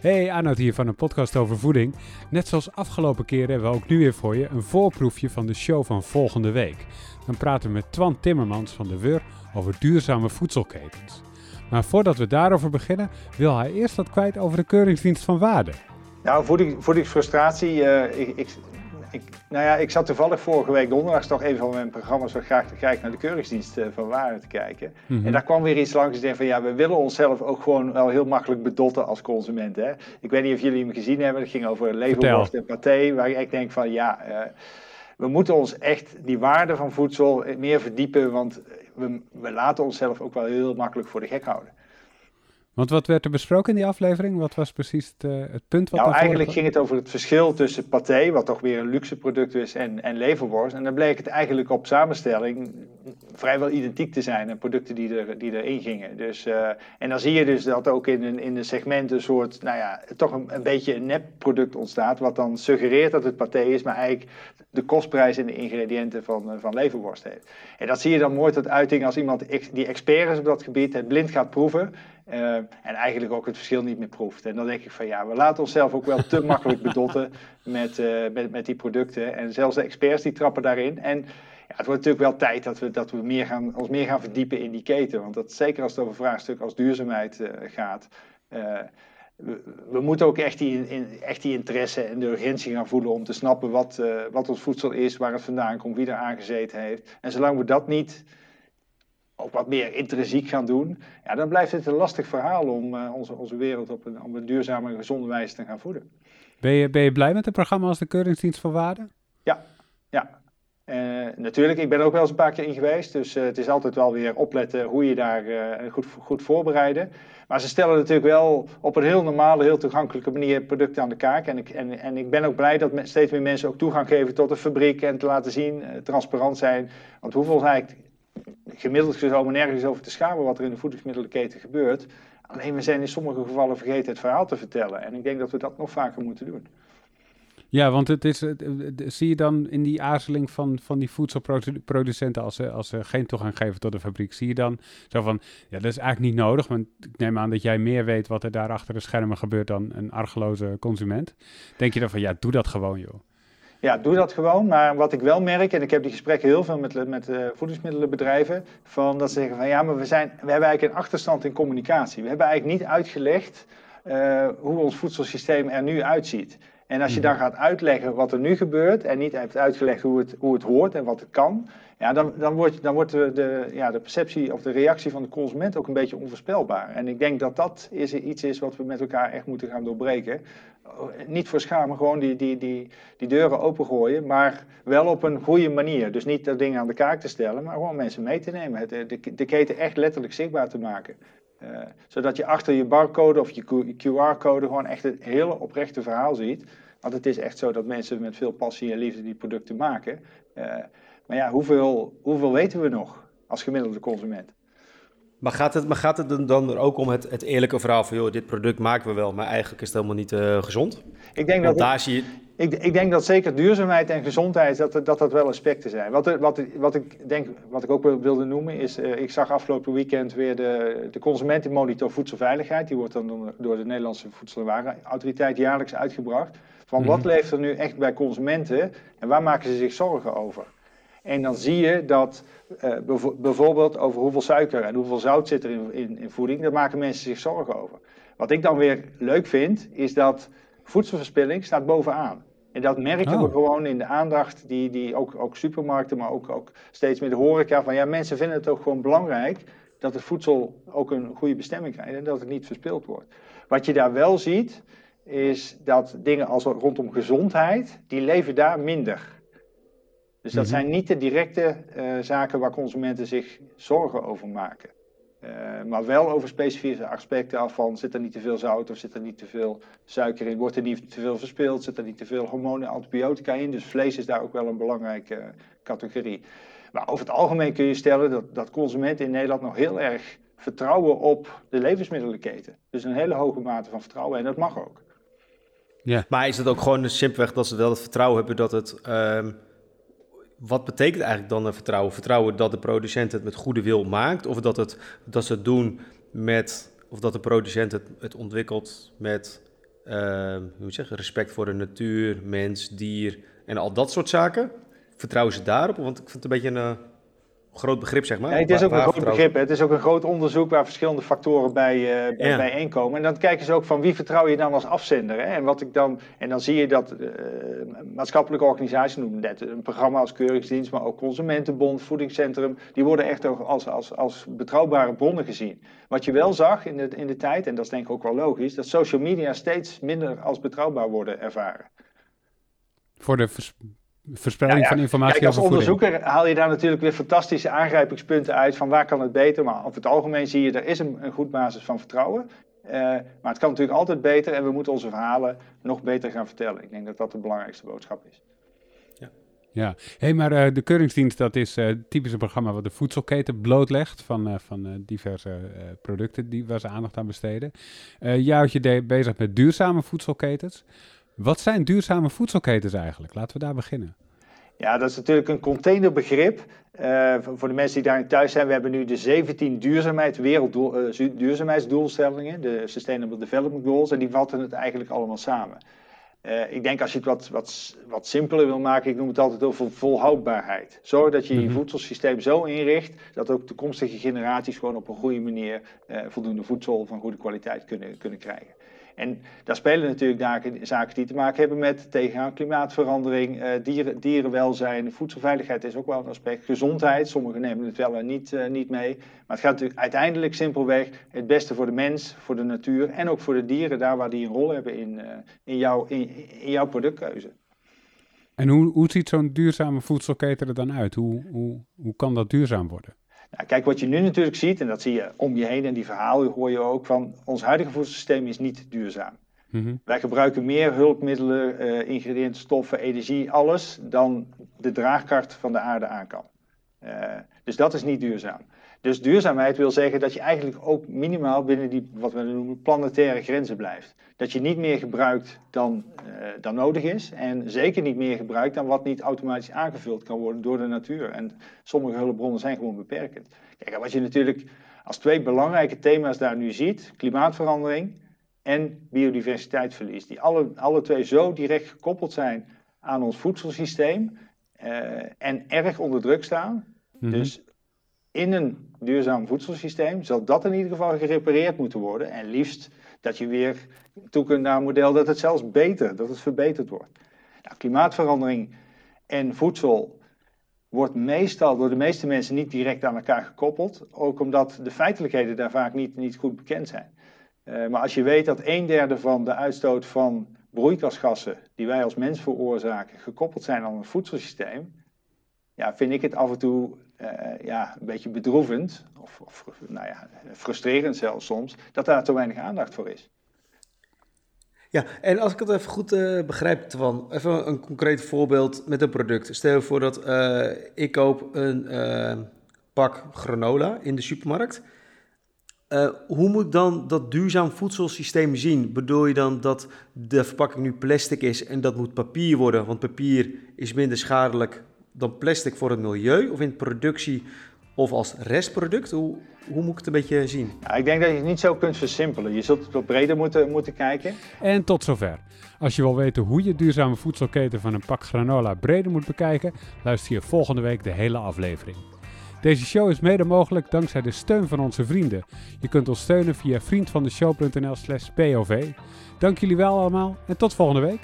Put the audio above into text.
Hey, Arnoud hier van een podcast over voeding. Net zoals afgelopen keren hebben we ook nu weer voor je een voorproefje van de show van volgende week. Dan praten we met Twan Timmermans van de WUR over duurzame voedselketens. Maar voordat we daarover beginnen, wil hij eerst wat kwijt over de Keuringsdienst van Waarde. Nou, voeding, voedingsfrustratie. Uh, ik, ik, ik, nou ja, ik zat toevallig vorige week donderdag toch een van mijn programma's zo graag te kijken naar de Keuringsdienst eh, van Waarde te kijken. Mhm. En daar kwam weer iets langs en van ja, we willen onszelf ook gewoon wel heel makkelijk bedotten als consument. Hè? Ik weet niet of jullie hem gezien hebben, het ging over leverworst en paté, waar ik denk van ja, uh, we moeten ons echt die waarde van voedsel meer verdiepen, want we, we laten onszelf ook wel heel makkelijk voor de gek houden. Want wat werd er besproken in die aflevering? Wat was precies het, uh, het punt? Wat nou, eigenlijk ging het over het verschil tussen paté, wat toch weer een luxe product is, en, en leverworst. En dan bleek het eigenlijk op samenstelling vrijwel identiek te zijn, en producten die, er, die erin gingen. Dus, uh, en dan zie je dus dat ook in een, in de segment een soort, nou ja, toch een, een beetje een nepproduct ontstaat, wat dan suggereert dat het paté is, maar eigenlijk de kostprijs en de ingrediënten van, uh, van leverworst heeft. En dat zie je dan mooi tot uiting als iemand die expert is op dat gebied, het blind gaat proeven. Uh, en eigenlijk ook het verschil niet meer proeft. En dan denk ik van ja, we laten onszelf ook wel te makkelijk bedotten met, met, met die producten. En zelfs de experts die trappen daarin. En ja, het wordt natuurlijk wel tijd dat we, dat we meer gaan, ons meer gaan verdiepen in die keten. Want dat, zeker als het over vraagstukken als duurzaamheid uh, gaat. We, we, moeten ook echt die, in, echt die interesse en de urgentie gaan voelen om te snappen wat, wat ons voedsel is, waar het vandaan komt, wie er aangezeten heeft. En zolang we dat niet ook wat meer intrinsiek gaan doen, ja, dan blijft het een lastig verhaal om onze, onze wereld op een, op een duurzame en gezonde wijze te gaan voeden. Ben je, ben je blij met het programma als de Keuringsdienst van Waarde? Ja, ja. Uh, natuurlijk, ik ben er ook wel eens een paar keer in geweest, dus uh, het is altijd wel weer opletten hoe je daar goed, goed voorbereiden. Maar ze stellen natuurlijk wel op een heel normale, heel toegankelijke manier producten aan de kaak. En ik, en, en ik ben ook blij dat steeds meer mensen ook toegang geven tot de fabriek en te laten zien, transparant zijn. Want hoeveel eigenlijk gemiddeld genomen nergens over te schamen wat er in de voedingsmiddelenketen gebeurt. Alleen we zijn in sommige gevallen vergeten het verhaal te vertellen. En ik denk dat we dat nog vaker moeten doen. Ja, want het is, zie je dan in die aarzeling van, van die voedselproducenten als ze, als ze geen toegang geven tot de fabriek, zie je dan zo van, ja, dat is eigenlijk niet nodig, want ik neem aan dat jij meer weet wat er daar achter de schermen gebeurt dan een argeloze consument. Denk je dan van, ja, doe dat gewoon joh. Ja, doe dat gewoon. Maar wat ik wel merk, en ik heb die gesprekken heel veel met, met uh, voedingsmiddelenbedrijven, van dat ze zeggen van ja, maar we, zijn, we hebben eigenlijk een achterstand in communicatie. We hebben eigenlijk niet uitgelegd uh, hoe ons voedselsysteem er nu uitziet. En als je dan gaat uitleggen wat er nu gebeurt en niet hebt uitgelegd hoe het, hoe het hoort en wat het kan, ja, dan, dan wordt, dan wordt de, de, ja, de perceptie of de reactie van de consument ook een beetje onvoorspelbaar. En ik denk dat dat is iets is wat we met elkaar echt moeten gaan doorbreken. Niet voor schamen, gewoon die, die, die, die deuren opengooien, maar wel op een goede manier. Dus niet dat dingen aan de kaak te stellen, maar gewoon mensen mee te nemen. De, de, de keten echt letterlijk zichtbaar te maken. Uh, zodat je achter je barcode of je QR-code gewoon echt het hele oprechte verhaal ziet. Want het is echt zo dat mensen met veel passie en liefde die producten maken. Uh, maar ja, hoeveel, hoeveel weten we nog als gemiddelde consument? Maar gaat het, maar gaat het dan er ook om het, het eerlijke verhaal van, joh, dit product maken we wel, maar eigenlijk is het helemaal niet uh, gezond? Ik denk Want dat daar zie je... Ik, ik, denk dat zeker duurzaamheid en gezondheid, dat dat, dat wel aspecten zijn. Wat, wat, wat, ik denk, wat ik ook wilde noemen, is, uh, ik zag afgelopen weekend weer de, de Consumentenmonitor Voedselveiligheid. Die wordt dan door de Nederlandse Voedsel- en Warenautoriteit jaarlijks uitgebracht. Van wat Mhm. leeft er nu echt bij consumenten en waar maken ze zich zorgen over? En dan zie je dat uh, bev bijvoorbeeld over hoeveel suiker en hoeveel zout zit er in, in, in voeding, daar maken mensen zich zorgen over. Wat ik dan weer leuk vind, is dat voedselverspilling staat bovenaan. En dat merken Oh. we gewoon in de aandacht die, die ook, ook supermarkten, maar ook, ook steeds meer de horeca. Van ja, mensen vinden het ook gewoon belangrijk dat het voedsel ook een goede bestemming krijgt en dat het niet verspild wordt. Wat je daar wel ziet, is dat dingen als rondom gezondheid, die leven daar minder. Dus dat Mhm. zijn niet de directe uh, zaken waar consumenten zich zorgen over maken. Uh, maar wel over specifieke aspecten af van zit er niet te veel zout of zit er niet te veel suiker in, wordt er niet te veel verspild, zit er niet te veel hormonen, antibiotica in. Dus vlees is daar ook wel een belangrijke uh, categorie. Maar over het algemeen kun je stellen dat, dat consumenten in Nederland nog heel erg vertrouwen op de levensmiddelenketen. Dus een hele hoge mate van vertrouwen en dat mag ook. Ja. Maar is het ook gewoon simpelweg dat ze wel het vertrouwen hebben dat het... Wat betekent eigenlijk dan een vertrouwen? Vertrouwen dat de producent het met goede wil maakt? Of dat, het, dat ze het doen met... of dat de producent het, het ontwikkelt met uh, hoe moet zeggen, respect voor de natuur, mens, dier en al dat soort zaken. Vertrouwen ze daarop? Want ik vind het een beetje een groot begrip, zeg maar. Ja, het is ook een groot begrip. Het is ook een groot onderzoek waar verschillende factoren bij, uh, ja. bijeenkomen. En dan kijken ze ook van wie vertrouw je dan als afzender. Hè? En, wat ik dan, en dan zie je dat uh, maatschappelijke organisaties, noemen net een programma als Keuringsdienst, maar ook Consumentenbond, Voedingscentrum, die worden echt ook als, als, als betrouwbare bronnen gezien. Wat je wel zag in de, in de tijd, en dat is denk ik ook wel logisch, dat social media steeds minder als betrouwbaar worden ervaren. Voor de verspreiding van informatie Kijk, als onderzoeker haal je daar natuurlijk weer fantastische aangrijpingspunten uit van waar kan het beter. Maar over het algemeen zie je, er is een, een goed basis van vertrouwen. Uh, maar het kan natuurlijk altijd beter en we moeten onze verhalen nog beter gaan vertellen. Ik denk dat dat de belangrijkste boodschap is. Ja, ja. Hey, maar uh, de Keuringsdienst, dat is uh, typisch een programma wat de voedselketen blootlegt van, van diverse producten die, waar ze aandacht aan besteden. jij houdt je bezig met duurzame voedselketens. Wat zijn duurzame voedselketens eigenlijk? Laten we daar beginnen. Ja, dat is natuurlijk een containerbegrip. Uh, voor de mensen die daarin thuis zijn, we hebben nu de 17 duurzaamheid, wereldduurzaamheidsdoelstellingen, de Sustainable Development Goals, en die vatten het eigenlijk allemaal samen. Uh, ik denk als je het wat, wat, wat simpeler wil maken, ik noem het altijd over volhoudbaarheid. Zorg dat je je mhm. voedselsysteem zo inricht dat ook toekomstige generaties gewoon op een goede manier voldoende voedsel van goede kwaliteit kunnen, kunnen krijgen. En daar spelen natuurlijk zaken die te maken hebben met tegengaan klimaatverandering, uh, dieren, dierenwelzijn, voedselveiligheid is ook wel een aspect. Gezondheid, sommigen nemen het wel en niet, uh, niet mee. Maar het gaat natuurlijk uiteindelijk simpelweg het beste voor de mens, voor de natuur en ook voor de dieren, daar waar die een rol hebben in, uh, in, jouw, in, in jouw productkeuze. En hoe, hoe ziet zo'n duurzame voedselketen er dan uit? Hoe, hoe, hoe kan dat duurzaam worden? Nou, kijk, wat je nu natuurlijk ziet, en dat zie je om je heen, en die verhalen hoor je ook van, ons huidige voedselsysteem is niet duurzaam. Mm Wij gebruiken meer hulpmiddelen, uh, ingrediënten, stoffen, energie, alles, dan de draagkracht van de aarde aan kan. Uh, dus dat is niet duurzaam. Dus duurzaamheid wil zeggen dat je eigenlijk ook minimaal binnen die, wat we noemen, planetaire grenzen blijft. Dat je niet meer gebruikt dan, uh, dan nodig is. En zeker niet meer gebruikt dan wat niet automatisch aangevuld kan worden door de natuur. En sommige hulpbronnen zijn gewoon beperkend. Kijk, wat je natuurlijk als twee belangrijke thema's daar nu ziet: klimaatverandering en biodiversiteitsverlies. Die alle, alle twee zo direct gekoppeld zijn aan ons voedselsysteem. Uh, en erg onder druk staan. Mm -hmm. Dus in een duurzaam voedselsysteem zal dat in ieder geval gerepareerd moeten worden. En liefst dat je weer toe kunt naar een model dat het zelfs beter, dat het verbeterd wordt. Nou, klimaatverandering en voedsel wordt meestal door de meeste mensen niet direct aan elkaar gekoppeld. Ook omdat de feitelijkheden daar vaak niet, niet goed bekend zijn. Uh, maar als je weet dat een derde van de uitstoot van broeikasgassen die wij als mens veroorzaken gekoppeld zijn aan het voedselsysteem, ja, vind ik het af en toe ja, een beetje bedroevend, of, of nou ja, frustrerend zelfs soms, dat daar te weinig aandacht voor is. Ja, en als ik het even goed uh, begrijp, Twan, even een concreet voorbeeld met een product. Stel je voor dat uh, ik koop een pak granola in de supermarkt. hoe moet dan dat duurzaam voedselsysteem zien? Bedoel je dan dat de verpakking nu plastic is en dat moet papier worden, want papier is minder schadelijk dan plastic voor het milieu of in productie of als restproduct? Hoe, hoe moet ik het een beetje zien? Ja, ik denk dat je het niet zo kunt versimpelen. Je zult het wat breder moeten, moeten kijken. En tot zover. Als je wil weten hoe je duurzame voedselketen van een pak granola breder moet bekijken, luister je volgende week de hele aflevering. Deze show is mede mogelijk dankzij de steun van onze vrienden. Je kunt ons steunen via vriendvandeshow.nl slash pov. Dank jullie wel allemaal en tot volgende week.